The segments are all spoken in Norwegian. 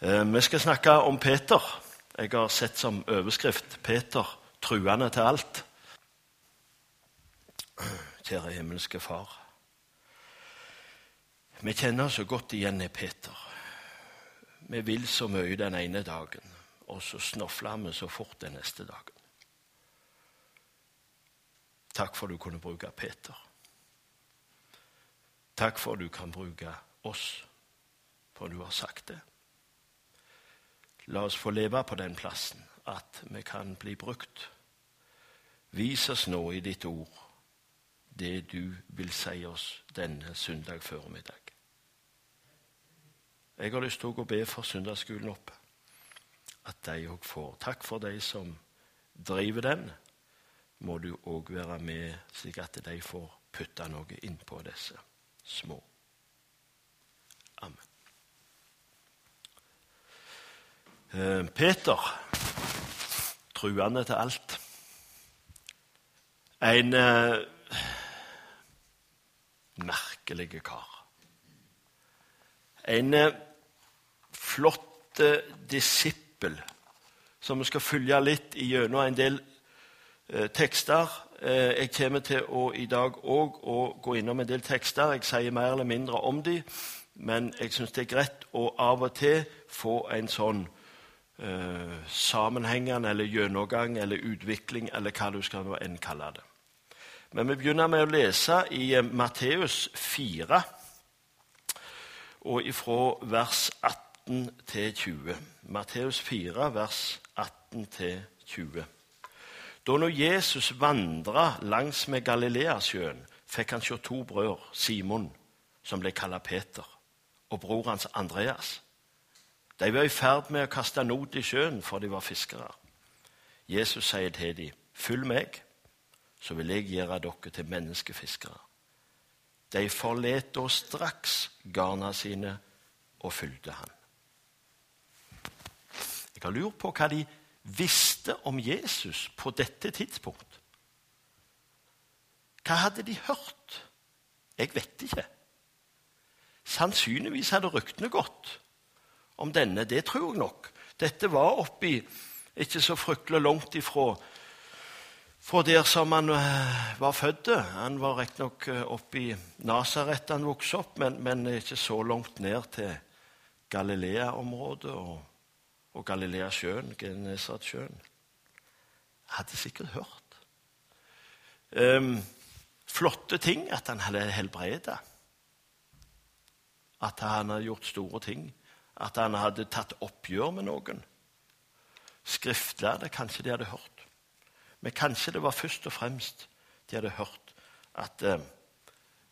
Eh, vi skal snakke om Peter. Jeg har sett som overskrift 'Peter truende til alt'. Kjære himmelske Far. Vi kjenner så godt igjen i Peter. Vi vil så mye den ene dagen, og så snofler vi så fort den neste dagen. Takk for du kunne bruke Peter. Takk for du kan bruke oss, for du har sagt det. La oss få leve på den plassen at vi kan bli brukt. Vis oss nå i ditt ord det du vil si oss denne søndag formiddag. Jeg har lyst til å be for søndagsskolen opp, At de òg får. Takk for de som driver den. Må du òg være med, slik at de får putte noe innpå disse små. Amen. Eh, Peter, truende til alt. En eh, merkelig kar. En eh, flott eh, disippel som vi skal følge litt gjennom en del eh, tekster. Eh, jeg kommer til å i dag òg gå innom en del tekster. Jeg sier mer eller mindre om dem, men jeg syns det er greit å av og til få en sånn eh, eller gjennomgang eller utvikling, eller hva du skal enn kalle det. Men vi begynner med å lese i eh, Matteus 4, og ifra vers 18 til 20. Matteus 4, vers 18 til 20. Da når Jesus vandra langs med Galileasjøen, fikk han se to brødre, Simon, som ble kalt Peter, og bror hans Andreas. De var i ferd med å kaste not i sjøen, for de var fiskere. Jesus sier til dem, 'Følg meg, så vil jeg gjøre dere til menneskefiskere.' De forlot da straks garna sine og fulgte han. Jeg har lurt på hva de visste om Jesus på dette tidspunkt? Hva hadde de hørt? Jeg vet ikke. Sannsynligvis hadde ryktene gått om denne. Det tror jeg nok. Dette var oppi ikke så fryktelig langt ifra fra der som han eh, var født. Han var riktignok eh, oppe i Nasaret han vokste opp, men, men, ikke så langt ned til Galilea-området. og og Galileasjøen, Genesaretsjøen. Hadde sikkert hørt. Um, flotte ting at han hadde helbredet. At han hadde gjort store ting. At han hadde tatt oppgjør med noen. Skriftlærde kanskje de hadde hørt. Men kanskje det var først og fremst de hadde hørt at eh,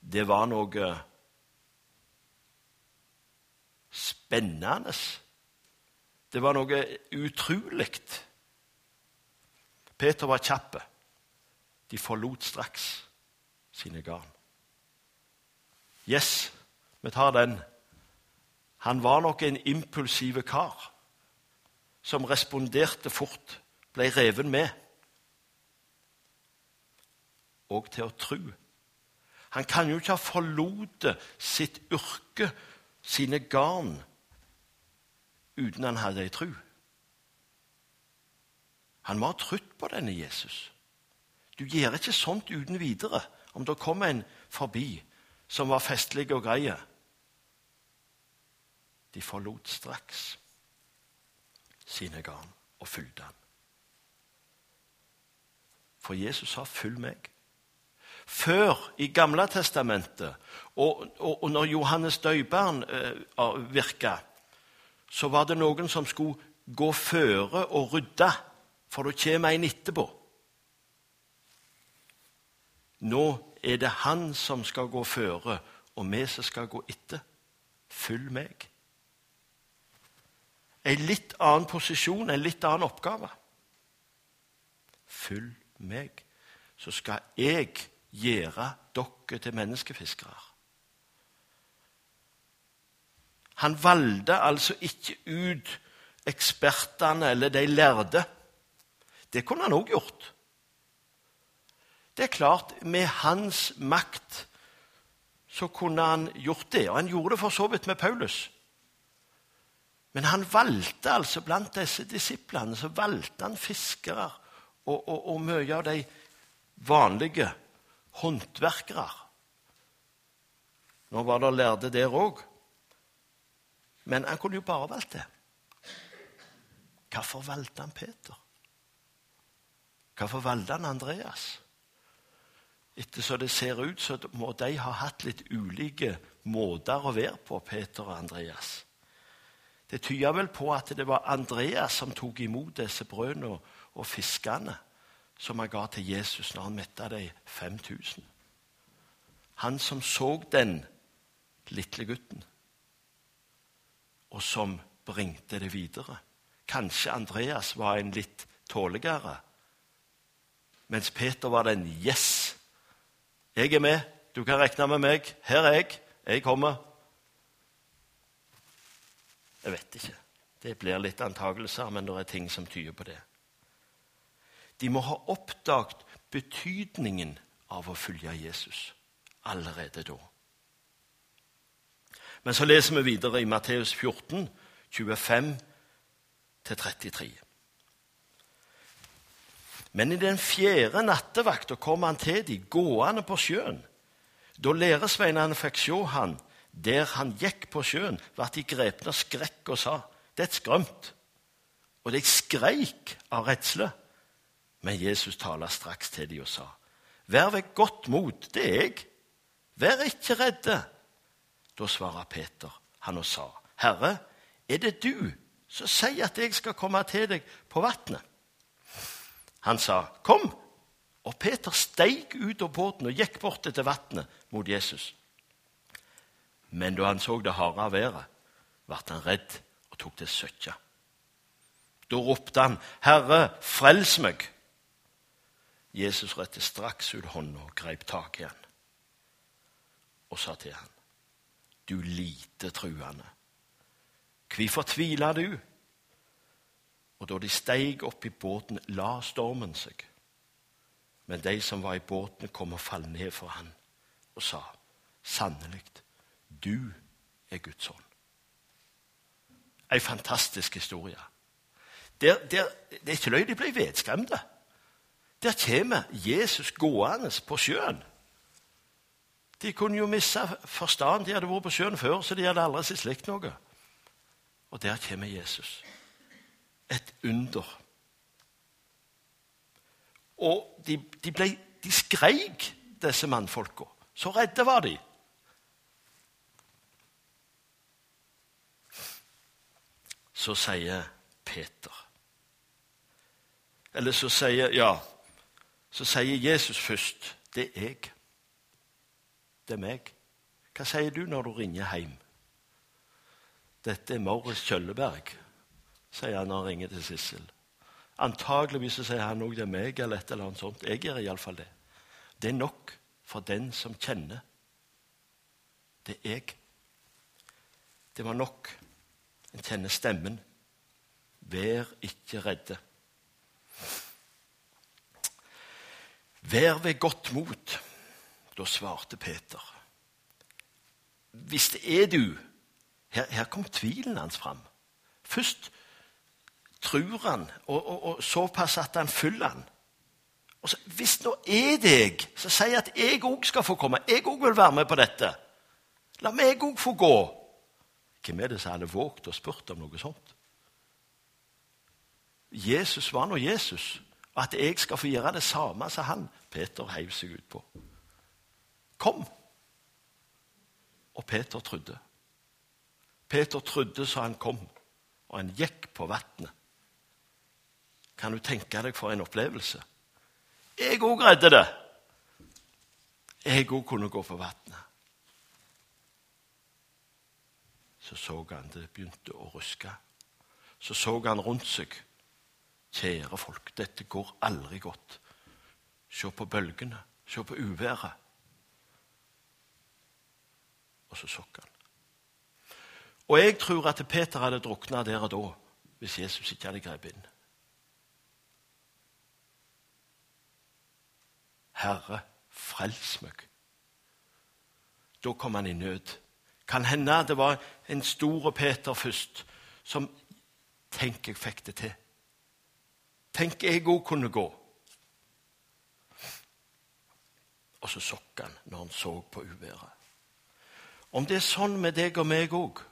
det var noe spennende det var noe utrolig. Peter var kjapp. De forlot straks sine garn. Yes, vi tar den. Han var nok en impulsiv kar som responderte fort, ble reven med. Og til å tro. Han kan jo ikke ha forlatt sitt yrke, sine garn, uten han hadde ei tru. Han må ha trodd på denne Jesus. Du gjør ikke sånt uten videre om det kommer en forbi som var festlig og grei. De forlot straks sine garn og fulgte han. For Jesus sa 'følg meg'. Før, i Gamle testamentet, og, og, og når Johannes døybarn eh, virka, så var det noen som skulle gå føre og rydde, for det kommer en etterpå. Nå er det han som skal gå føre, og vi som skal gå etter. Følg meg. En litt annen posisjon, en litt annen oppgave. Følg meg, så skal jeg gjøre dere til menneskefiskere. Han valgte altså ikke ut ekspertene eller de lærde. Det kunne han òg gjort. Det er klart, med hans makt så kunne han gjort det. Og han gjorde det for så vidt med Paulus. Men han valgte altså blant disse disiplene så valgte han fiskere og, og, og mye av de vanlige håndverkere. Nå var det lærde der òg, men han kunne jo bare valgt det. Hvorfor valgte han Peter? Hvorfor valgte han Andreas? Ettersom det ser ut, så må de ha hatt litt ulike måter å være på, Peter og Andreas. Det tyder vel på at det var Andreas som tok imot disse brødene og fiskene som han ga til Jesus når han metta de 5000. Han som så den lille gutten, og som bringte det videre. Kanskje Andreas var en litt tåligere, mens Peter var den 'yes'. Jeg er med, du kan regne med meg. Her er jeg. Jeg kommer. Jeg vet ikke. Det blir litt antakelser, men det er ting som tyder på det. De må ha oppdaget betydningen av å følge Jesus allerede da. Men så leser vi videre i Matteus 14, 25-33. Men i den fjerde nattevakta kom han til de gående på sjøen. Da læresveinene fikk se han der han gikk på sjøen, ble de grepne av skrekk og sa:" Det er et skrømt. Og de skreik av redsle. Men Jesus talte straks til dem og sa:" Vær ved godt mot, det er jeg. Vær ikke redde. Da svarer Peter han og sa, Herre, er det du som sier at jeg skal komme til deg på vannet? Han sa, Kom! Og Peter steig ut av båten og gikk bort til vannet mot Jesus. Men da han så det harde været, ble han redd og tok til søkja. Da ropte han, 'Herre, frels meg!' Jesus rette straks ut hånda og grep tak i han og sa til han, 'Du lite truende, hvorfor tviler du?' Og da de steig opp i båten, la stormen seg. Men de som var i båten, kom og falt ned for han og sa, 'Sannelig, du er Guds ånd. En fantastisk historie. Der, der, det er ikke løgn de ble vedskremte. Der kommer Jesus gående på sjøen. De kunne jo miste forstand. De hadde vært på sjøen før, så de hadde aldri sett slikt noe. Og der kommer Jesus. Et under. Og de, de, ble, de skreik, disse mannfolka. Så redde var de. Så sier Peter Eller så sier Ja, så sier Jesus først. Det er jeg. Det er meg. Hva sier du når du ringer hjem? Dette er Morris Kjølleberg, sier han når han ringer til Sissel. Antageligvis sier han òg det er meg, eller et eller annet sånt. Jeg gjør iallfall det. Det er nok for den som kjenner. Det er jeg. Det var nok. En kjenner stemmen. Vær ikke redde. Vær ved godt mot. Da svarte Peter. Hvis det er du Her, her kom tvilen hans fram. Først tror han, og, og, og såpass at han følger han. Og så, Hvis nå er deg, så sier jeg at jeg òg skal få komme. Jeg òg vil være med på dette. La meg òg få gå. Hvem er det som hadde våget å spørre om noe sånt? Jesus var nå Jesus, og at jeg skal få gjøre det samme som han, Peter heiv seg ut på. Kom! Og Peter trodde. Peter trodde så han kom, og han gikk på vannet. Kan du tenke deg for en opplevelse? Jeg òg redde det. Jeg òg kunne gå på vannet. Så så han det begynte å ruske. Så så han rundt seg. Kjære folk, dette går aldri godt. Se på bølgene, se på uværet. Og så sokk han. Og jeg tror at Peter hadde drukna der og da hvis Jesus ikke hadde grepet inn. Herre, frels meg. Da kom han i nød. Kan hende det var en stor Peter først som Tenk, jeg fikk det til. Tenk, jeg òg kunne gå. Og så sokk han når han så på uværet. Om det er sånn med deg og meg òg,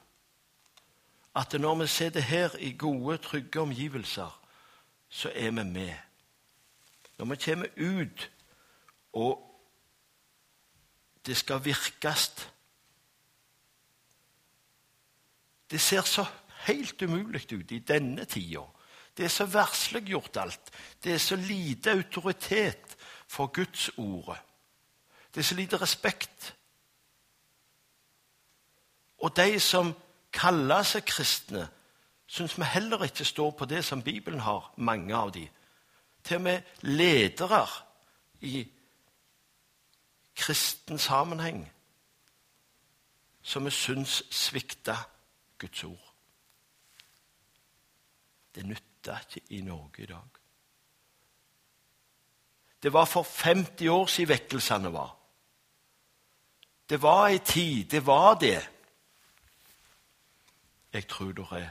at når vi sitter her i gode, trygge omgivelser, så er vi med. Når vi kommer ut, og det skal virkes Det ser så helt umulig ut i denne tida. Det er så versliggjort alt. Det er så lite autoritet for Guds ord. Det er så lite respekt. Og de som kaller seg kristne, syns vi heller ikke står på det som Bibelen har, mange av de. Til og med ledere i kristen sammenheng som vi syns svikta Guds ord. Det nytter ikke i Norge i dag. Det var for 50 år siden vekkelsene var. Det var ei tid. Det var det. Jeg tror det er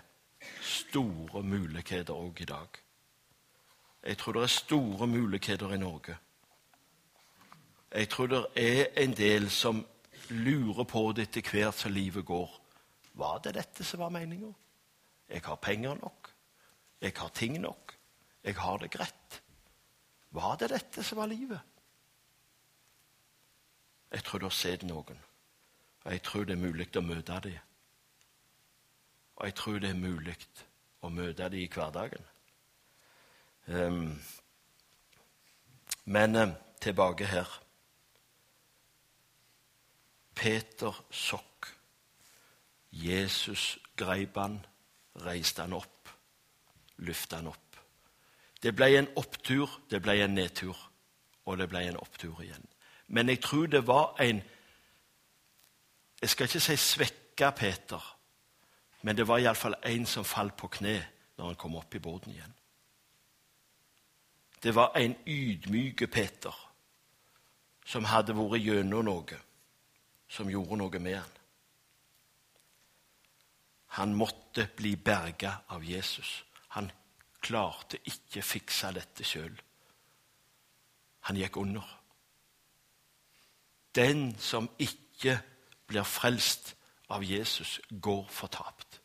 store muligheter òg i dag. Jeg tror det er store muligheter i Norge. Jeg tror det er en del som lurer på det etter hvert som livet går. Var det dette som var meninga? Jeg har penger nok. Jeg har ting nok. Jeg har det greit. Var det dette som var livet? Jeg tror du har sett noen, og jeg tror det er mulig å møte dem. Og jeg tror det er mulig å møte dem i hverdagen. Um, men um, tilbake her. Peter Sokk. Jesus greip han, reiste han opp løfte han opp. Det ble en opptur, det ble en nedtur, og det ble en opptur igjen. Men jeg tror det var en Jeg skal ikke si svekka Peter, men det var iallfall en som falt på kne når han kom opp i båten igjen. Det var en ydmyke Peter som hadde vært gjennom noe, som gjorde noe med han. Han måtte bli berga av Jesus. Han klarte ikke fikse dette sjøl. Han gikk under. Den som ikke blir frelst av Jesus, går fortapt.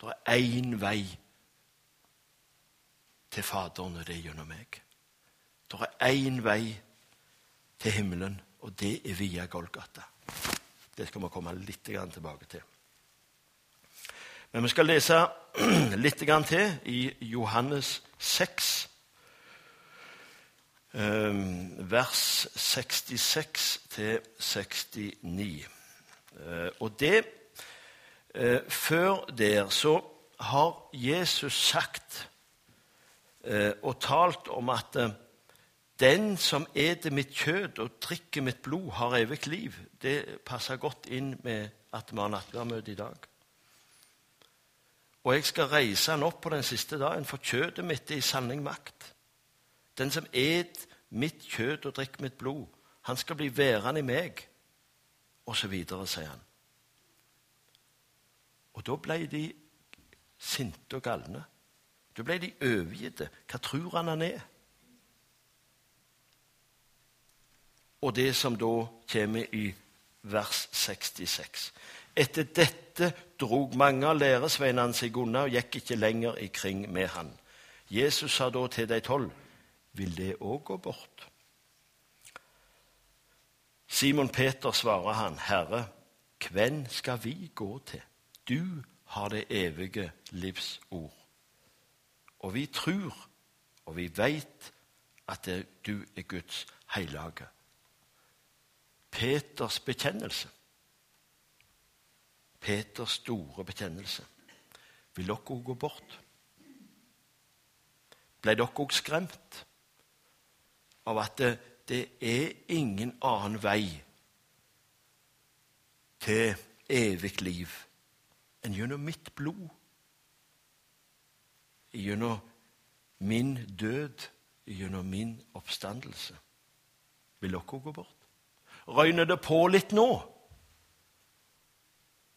Det er én vei til Faderen, og det er gjennom meg. Det er én vei til himmelen, og det er via Golgata. Det skal vi komme litt tilbake til. Men vi skal lese litt til i Johannes 6, ehm, vers 66 til 69. Eh, og det eh, Før der så har Jesus sagt eh, og talt om at den som eter mitt kjøtt og drikker mitt blod, har evig liv. Det passer godt inn med at vi har nattverdmøte i dag. Og jeg skal reise han opp på den siste dagen, for kjøttet mitt er i sanning makt. Den som et mitt kjøtt og drikker mitt blod, han skal bli værende i meg. Og så videre, sier han. Og da ble de sinte og galne. Da ble de overgitte. Hva tror han han er? Og det som da kommer i vers 66. Etter dette drog mange av læresveinene seg unna og gikk ikke lenger i kring med han. Jesus sa da til de tolv, vil det òg gå bort? Simon Peter svarer han, Herre, hvem skal vi gå til? Du har det evige livs ord. Og vi tror, og vi veit, at du er Guds hellige. Peters bekjennelse. Peters store bekjennelse. Vil dere òg gå bort? Ble dere òg skremt av at det, det, er ingen annen vei til evig liv enn gjennom mitt blod? Gjennom min død, gjennom min oppstandelse. Vil dere òg gå bort? Røyner det på litt nå?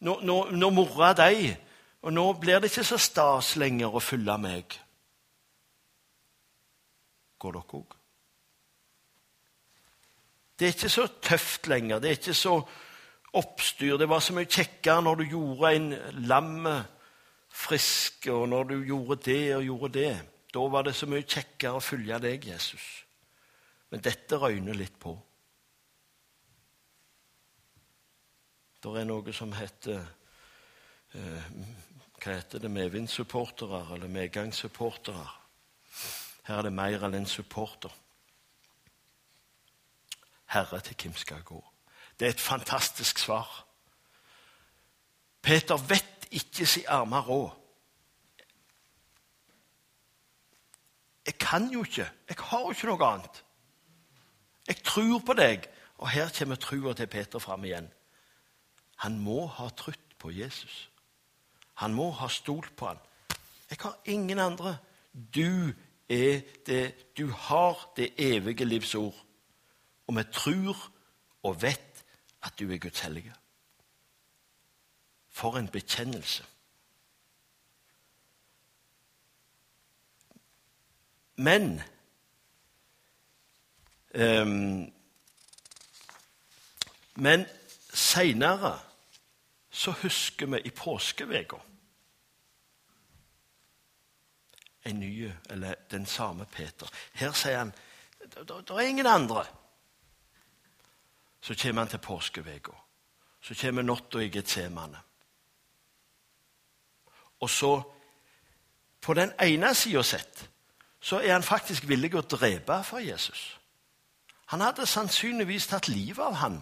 Når, nå, nå mora de, Og nå blir det ikke så stas lenger å følge meg. Går dere òg? Det er ikke så tøft lenger. Det er ikke så oppstyr. Det var så mye kjekkere når du gjorde en lam frisk, og når du gjorde det og gjorde det. Da var det så mye kjekkere å følge deg, Jesus. Men dette røyner litt på. Det er noe som heter eh, Hva heter det? Medvindssupportere eller medgangssupportere. Her er det mer enn en supporter. Herre, til hvem skal jeg gå? Det er et fantastisk svar. Peter vet ikke si arme råd. Jeg kan jo ikke. Jeg har jo ikke noe annet. Jeg tror på deg. Og her kommer trua til Peter fram igjen. Han må ha trutt på Jesus. Han må ha stolt på han. Jeg har ingen andre. Du er det Du har det evige livs ord. Og vi tror og vet at du er Guds hellige. For en bekjennelse. Men um, Men seinere så husker vi i påskeveka en ny, eller den samme Peter. Her sier han det er ingen andre. Så kommer han til påskeveka. Så kommer natta i Getsemane. Og så, på den ene sida sett, så er han faktisk villig å drepe for Jesus. Han hadde sannsynligvis tatt livet av han,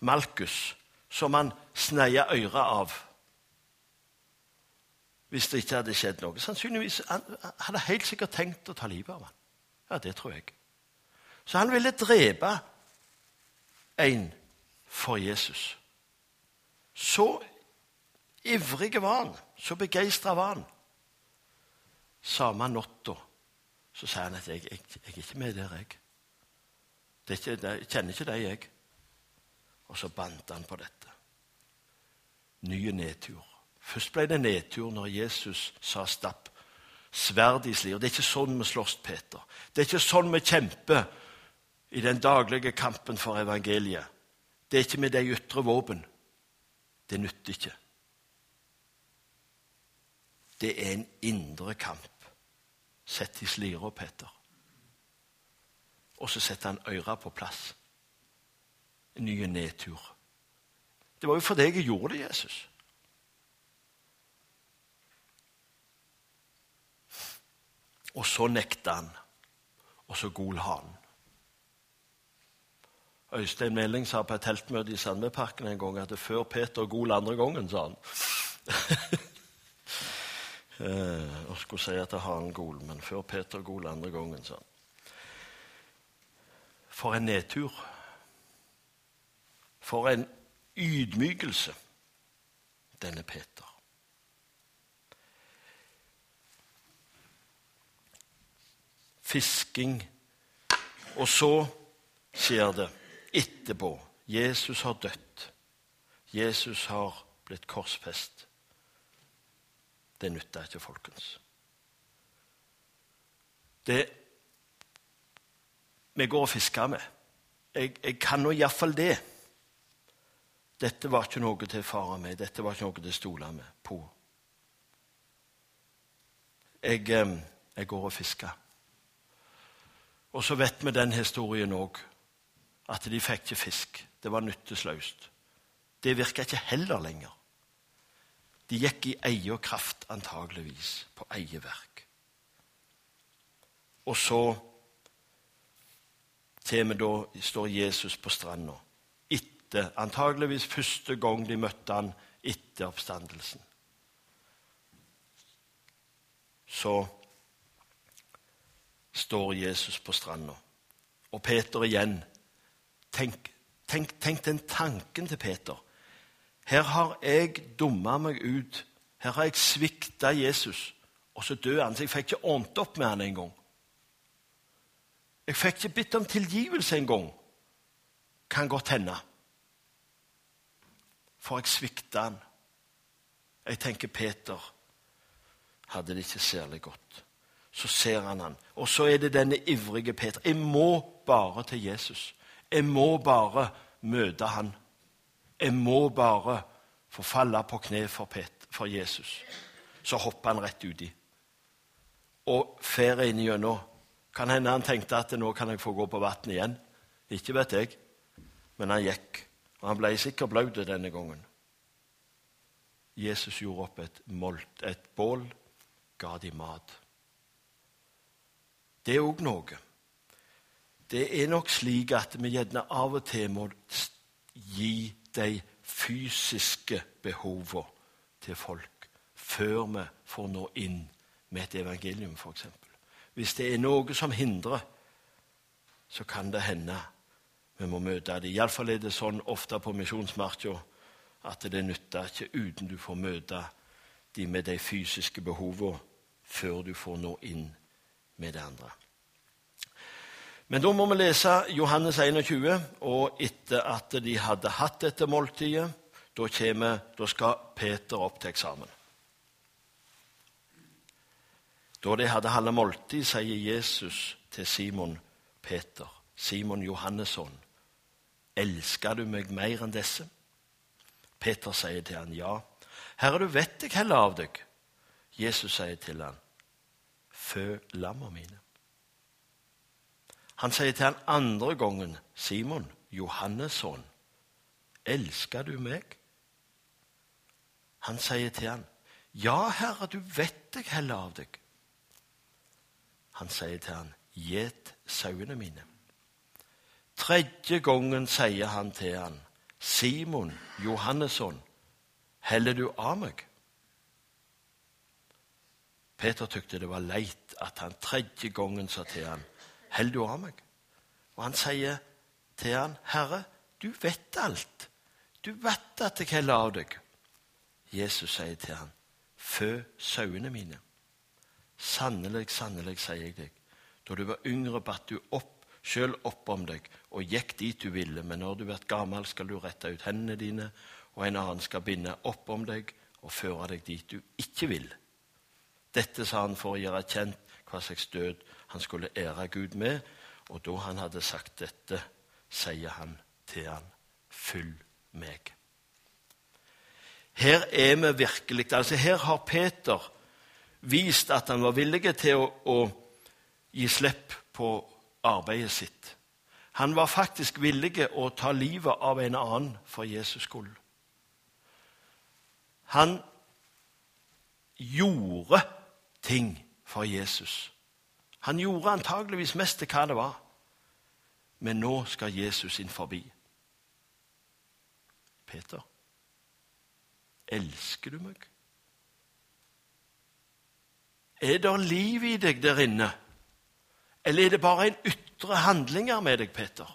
Malkus, som han sneia øret av. Hvis det ikke hadde skjedd noe. Sannsynligvis Han hadde helt sikkert tenkt å ta livet av han. Ja, det tror jeg. Så han ville drepe en for Jesus. Så ivrig var han, så begeistra var han. Samme natta så sa han at jeg, jeg, jeg, er ikke med der, jeg. Ikke, jeg kjenner ikke deg, jeg. Og så bandt han på dette. Nye nedtur. Først ble det nedtur når Jesus sa 'stapp sverd i slir'. Det er ikke sånn vi slåss, Peter. Det er ikke sånn vi kjemper i den daglige kampen for evangeliet. Det er ikke med de ytre våpen. Det nytter ikke. Det er en indre kamp. Sett i slira, Peter. Og så setter han øra på plass. En ny nedtur. Det var jo for deg jeg gjorde det, Jesus. Og så nekta han, og så gol han. Øystein Meling sa på et teltmøte i Sandveparken en gang at det før Peter gol andre gangen, sa han. eh, og skulle si at det har han gol, men før Peter gol andre gangen, sa han. For en nedtur. For en ydmykelse, denne Peter. Fisking. Og så skjer det etterpå. Jesus har dødd. Jesus har blitt korsfest. Det nytter ikke, folkens. Det vi går og fisker med Jeg, jeg kan nå iallfall det. Dette var ikke noe til å fare med. Dette var ikke noe til å stole med på. Jeg, jeg går og fisker. Og så vet vi den historien òg at de fikk ikke fisk. Det var nyttesløst. Det virka ikke heller lenger. De gikk i eierkraft, antageligvis, på eieverk. Og så til vi da står Jesus på stranda. Etter, antageligvis første gang de møtte han etter oppstandelsen. Så står Jesus på stranda. Og Peter igjen Tenk, tenk, tenk den tanken til Peter. Her har jeg dumma meg ut. Her har jeg svikta Jesus. Og så dør han. Så jeg fikk ikke ordnet opp med han engang. Jeg fikk ikke bedt om tilgivelse engang. Kan godt hende. For jeg svikta han. Jeg tenker Peter hadde det ikke særlig godt. Så ser han han. Og så er det denne ivrige Peter. Jeg må bare til Jesus. Jeg må bare møte han. Jeg må bare få falle på kne for, Peter, for Jesus. Så hopper han rett uti. Og fer inn gjennom. Kan hende han tenkte at nå kan jeg få gå på vann igjen. Ikke vet jeg. Men han gikk. Og han ble sikkert blaut denne gangen. Jesus gjorde opp et, molt, et bål, ga de mat. Det er òg noe. Det er nok slik at vi gjerne av og til må gi de fysiske behovene til folk før vi får nå inn med et evangelium, f.eks. Hvis det er noe som hindrer, så kan det hende vi må møte dem. Iallfall er det sånn ofte på misjonsmarka at det nytter ikke uten du får møte de med de fysiske behovene før du får nå inn med det andre. Men da må vi lese Johannes 21, og etter at de hadde hatt dette måltidet, da, kommer, da skal Peter opp til eksamen. Da de hadde halve måltid, sier Jesus til Simon Peter, Simon Johannesson, elsker du meg mer enn disse? Peter sier til han, ja. Herre, du vet jeg heller av deg. Jesus sier til han, fø lamma mine. Han sier til han andre gangen, Simon, Johannes' elsker du meg? Han sier til han, ja, Herre, du vet jeg heller av deg. Han sier til han, gjet sauene mine. Tredje gangen sier han til han, Simon, Johannesson, heller du av meg? Peter tykte det var leit at han tredje gangen sa til han, heller du av meg? Og han sier til han, Herre, du vet alt. Du vet at jeg heller av deg. Jesus sier til han, Fø sauene mine. Sannelig, sannelig, sier jeg deg, da du var yngre, batt du opp, sjøl opp om deg og gikk dit du ville, men når du blir gammel, skal du rette ut hendene dine, og en annen skal binde opp om deg og føre deg dit du ikke vil. Dette sa han for å gjøre kjent hva slags død han skulle ære Gud med. Og da han hadde sagt dette, sier han til han, følg meg. Her er vi virkelig altså Her har Peter vist at han var villig til å, å gi slipp på arbeidet sitt. Han var faktisk villig å ta livet av en annen for Jesus skyld. Han gjorde ting for Jesus. Han gjorde antageligvis mest til hva det var. Men nå skal Jesus inn forbi. Peter, elsker du meg? Er det liv i deg der inne, eller er det bare en ytre handlinger med deg, Peter?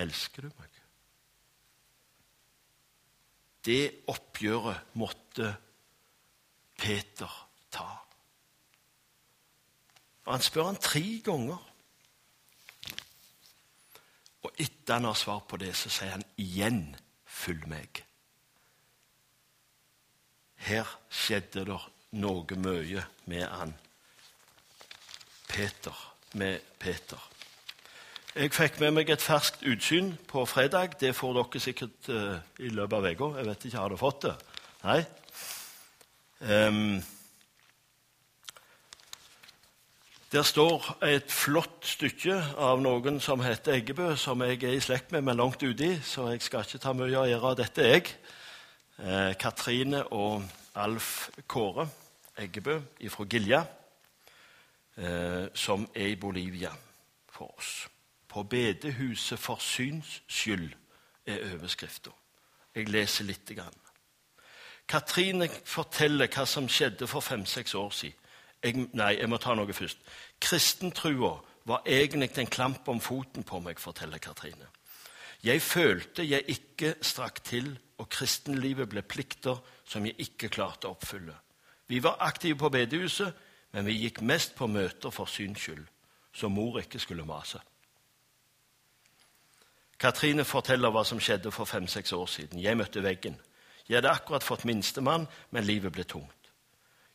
Elsker du meg? Det oppgjøret måtte Peter ta. Og Han spør han tre ganger. Og etter han har svar på det, så sier han igjen 'følg meg'. Her skjedde det noe mye med han Peter. Med Peter. Jeg fikk med meg et ferskt utsyn på fredag. Det får dere sikkert uh, i løpet av uka. Jeg vet ikke, har dere fått det? Nei? Um, der står et flott stykke av noen som heter Eggebø, som jeg er i slekt med, men langt uti, så jeg skal ikke ta mye av æra. dette, jeg. Eh, Katrine og Alf Kåre Eggebø fra Gilja, eh, som er i Bolivia for oss. På bedehuset for syns skyld er overskrifta. Jeg leser lite grann. Katrine forteller hva som skjedde for fem-seks år siden. Jeg, nei, jeg må ta noe først. Kristentrua var egentlig en klamp om foten på meg, forteller Katrine. Jeg følte jeg ikke strakk til, og kristenlivet ble plikter som jeg ikke klarte å oppfylle. Vi var aktive på bedehuset, men vi gikk mest på møter for syns skyld, så mor ikke skulle mase. Katrine forteller hva som skjedde for fem-seks år siden. Jeg møtte veggen. Jeg hadde akkurat fått minstemann, men livet ble tungt.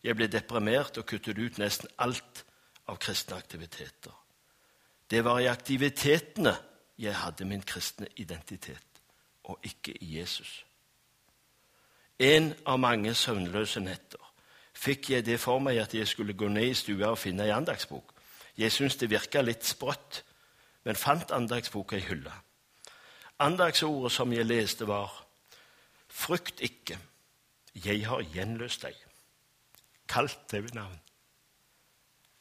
Jeg ble deprimert og kuttet ut nesten alt av kristne aktiviteter. Det var i aktivitetene jeg hadde min kristne identitet, og ikke i Jesus. En av mange søvnløse netter fikk jeg det for meg at jeg skulle gå ned i stua og finne ei andagsbok. Jeg syntes det virka litt sprøtt, men fant andagsboka i hylla. Andagsordet som jeg leste, var Frykt ikke, jeg har gjenløst deg. Kalt deg ved navn.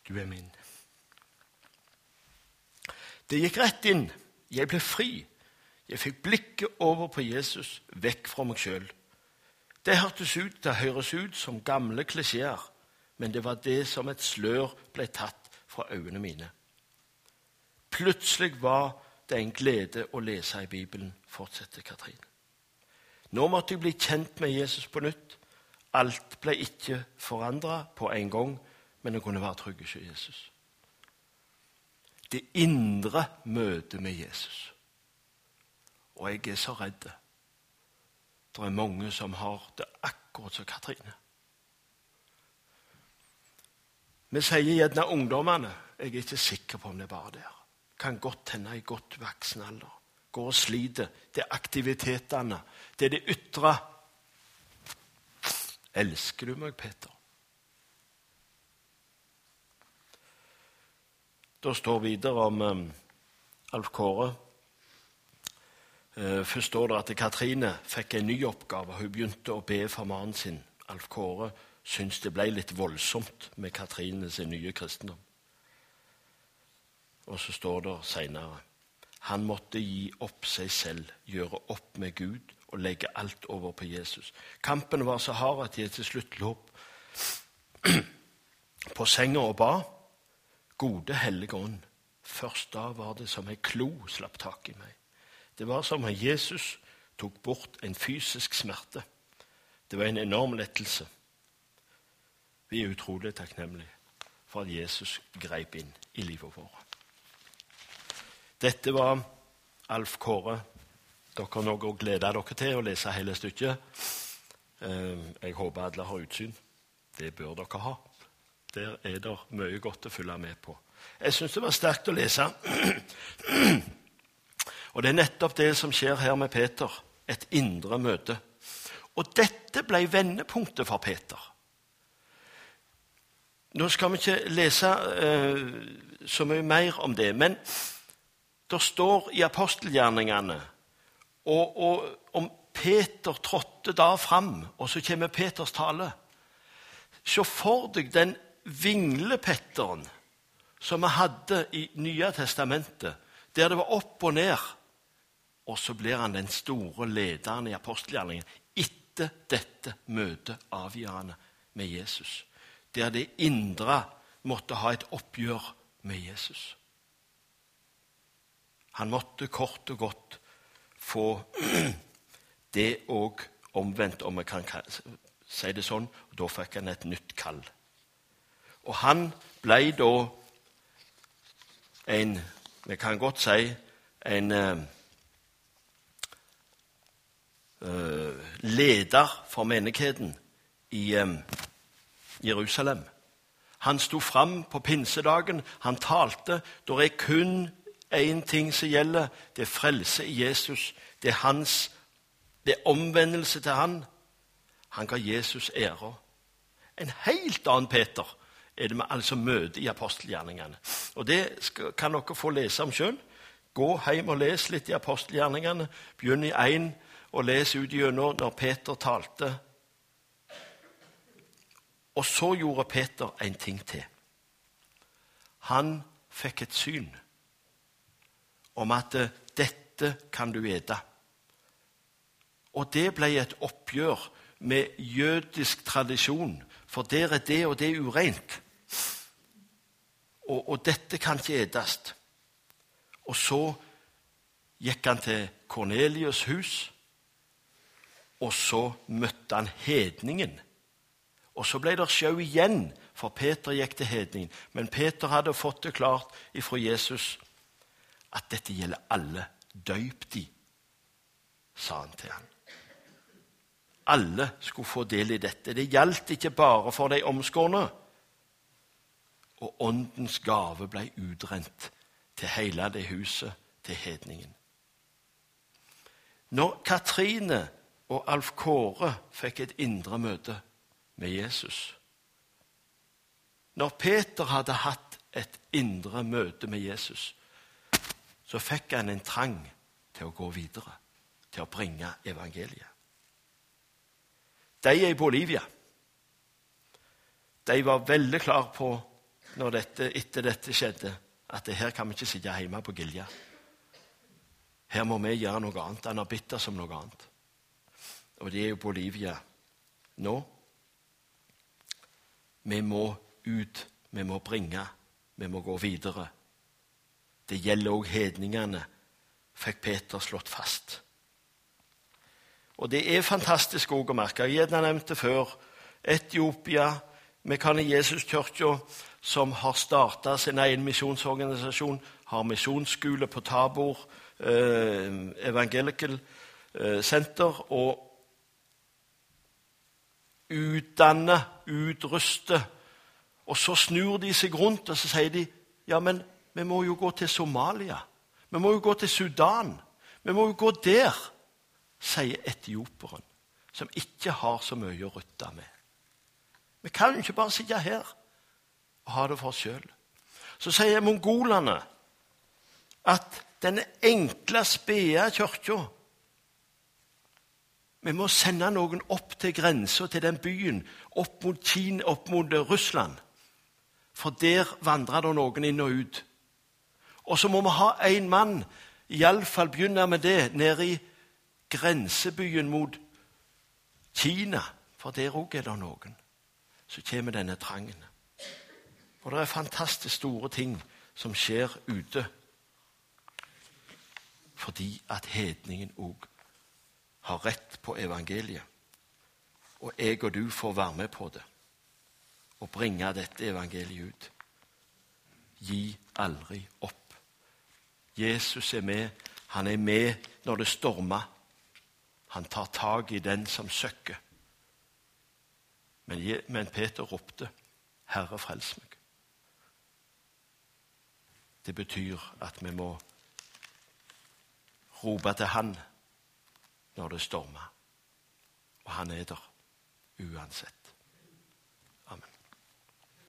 Du er min. Det gikk rett inn. Jeg ble fri. Jeg fikk blikket over på Jesus, vekk fra meg sjøl. Det hørtes ut, det høres ut som gamle klisjeer, men det var det som et slør ble tatt fra øynene mine. Plutselig var det en glede å lese i Bibelen, fortsetter Katrine. Nå måtte jeg bli kjent med Jesus på nytt. Alt ble ikke forandra på en gang, men jeg kunne være trygg hos Jesus. Det indre møtet med Jesus. Og jeg er så redd. Det er mange som har det akkurat som Katrine. Vi sier gjerne ungdommene. Jeg er ikke sikker på om det er bare der. Kan godt hende i godt voksen alder. Går og sliter. Det er aktivitetene. Det er det ytre. Elsker du meg, Peter? Da står videre om um, Alf Kåre. Uh, først står det at Katrine fikk en ny oppgave. Hun begynte å be for mannen sin. Alf Kåre syntes det ble litt voldsomt med Katrines nye kristendom. Og så står det seinere han måtte gi opp seg selv, gjøre opp med Gud og legge alt over på Jesus. Kampen var så hard at jeg til slutt lå på senga og ba. Gode Hellige Ånd, først da var det som ei klo slapp tak i meg. Det var som om Jesus tok bort en fysisk smerte. Det var en enorm lettelse. Vi er utrolig takknemlige for at Jesus greip inn i livet vårt. Dette var Alf Kåre. Dere har noe å glede dere til å lese hele stykket. Eh, jeg håper alle har utsyn. Det bør dere ha. Der er det mye godt å følge med på. Jeg syns det var sterkt å lese. Og det er nettopp det som skjer her med Peter. Et indre møte. Og dette ble vendepunktet for Peter. Nå skal vi ikke lese eh, så mye mer om det, men det står i apostelgjerningene og, og om Peter trådte da fram, og så kommer Peters tale. Se for deg den vinglepetteren som vi hadde i Nye testamentet, der det var opp og ned. Og så blir han den store lederen i apostelgjerningen etter dette møtet avgjørende med Jesus. Der det indre måtte ha et oppgjør med Jesus. Han måtte kort og godt få det òg omvendt, om vi kan si det sånn. og Da fikk han et nytt kall. Og han ble da en Vi kan godt si en uh, leder for menigheten i Jerusalem. Han sto fram på pinsedagen. Han talte. Det er kun én ting som gjelder. Det er frelse i Jesus. Det er hans det er omvendelse til han. Han ga Jesus ære. En helt annen Peter er det vi altså møter i apostelgjerningene. Og Det skal, kan dere få lese om sjøl. Gå hjem og les litt i apostelgjerningene. Begynn i én og les ut gjennom når Peter talte. Og så gjorde Peter en ting til. Han fikk et syn om at eh, dette kan du ete. Og det ble et oppgjør med jødisk tradisjon, for der er det og det ureint. Og, og dette kan ikke etes. Og så gikk han til Kornelius' hus, og så møtte han hedningen. Og så ble det sjau igjen, for Peter gikk til hedningen. Men Peter hadde fått det klart ifra Jesus at dette gjelder alle. Døyp de, sa han til ham. alle skulle få del i dette. Det gjaldt ikke bare for de omskårne. Og åndens gave ble utrent til hele det huset, til hedningen. Når Katrine og Alf Kåre fikk et indre møte med Jesus Når Peter hadde hatt et indre møte med Jesus, så fikk han en trang til å gå videre, til å bringe evangeliet. De er i Bolivia. De var veldig klar på, dette, etter dette skjedde, at her kan vi ikke sitte hjemme på Gilja. Her må vi gjøre noe annet. Han har bitt oss som noe annet. Og det er jo Bolivia nå. Vi må ut, vi må bringe, vi må gå videre. Det gjelder òg hedningene, fikk Peter slått fast. Og det er fantastisk å merke. Jeg har nevnt det før. Etiopia, Mekane Jesuskirka, som har starta sin egen misjonsorganisasjon, har misjonsskole på Tabor eh, Evangelical eh, Center, og utdanne, utruste. Og så snur de seg rundt og så sier de, ja, men vi må jo gå til Somalia. Vi må jo gå til Sudan. Vi må jo gå der sier etioperen, som ikke har så mye å rutte med. Vi kan jo ikke bare sitte her og ha det for oss sjøl. Så sier mongolene at denne enkle, spede kirka Vi må sende noen opp til grensa til den byen, opp mot, Kina, opp mot Russland. For der vandrer det noen inn og ut. Og så må vi ha én mann, iallfall begynne med det, nede i grensebyen mot Kina, for der òg er det noen. Så kommer denne trangen. Og det er fantastisk store ting som skjer ute. Fordi at hedningen òg har rett på evangeliet. Og jeg og du får være med på det og bringe dette evangeliet ut. Gi aldri opp. Jesus er med. Han er med når det stormer. Han tar tak i den som søkker. Men, Peter ropte, 'Herre, frels meg'. Det betyr at vi må rope til Han når det stormer. Og han er der uansett.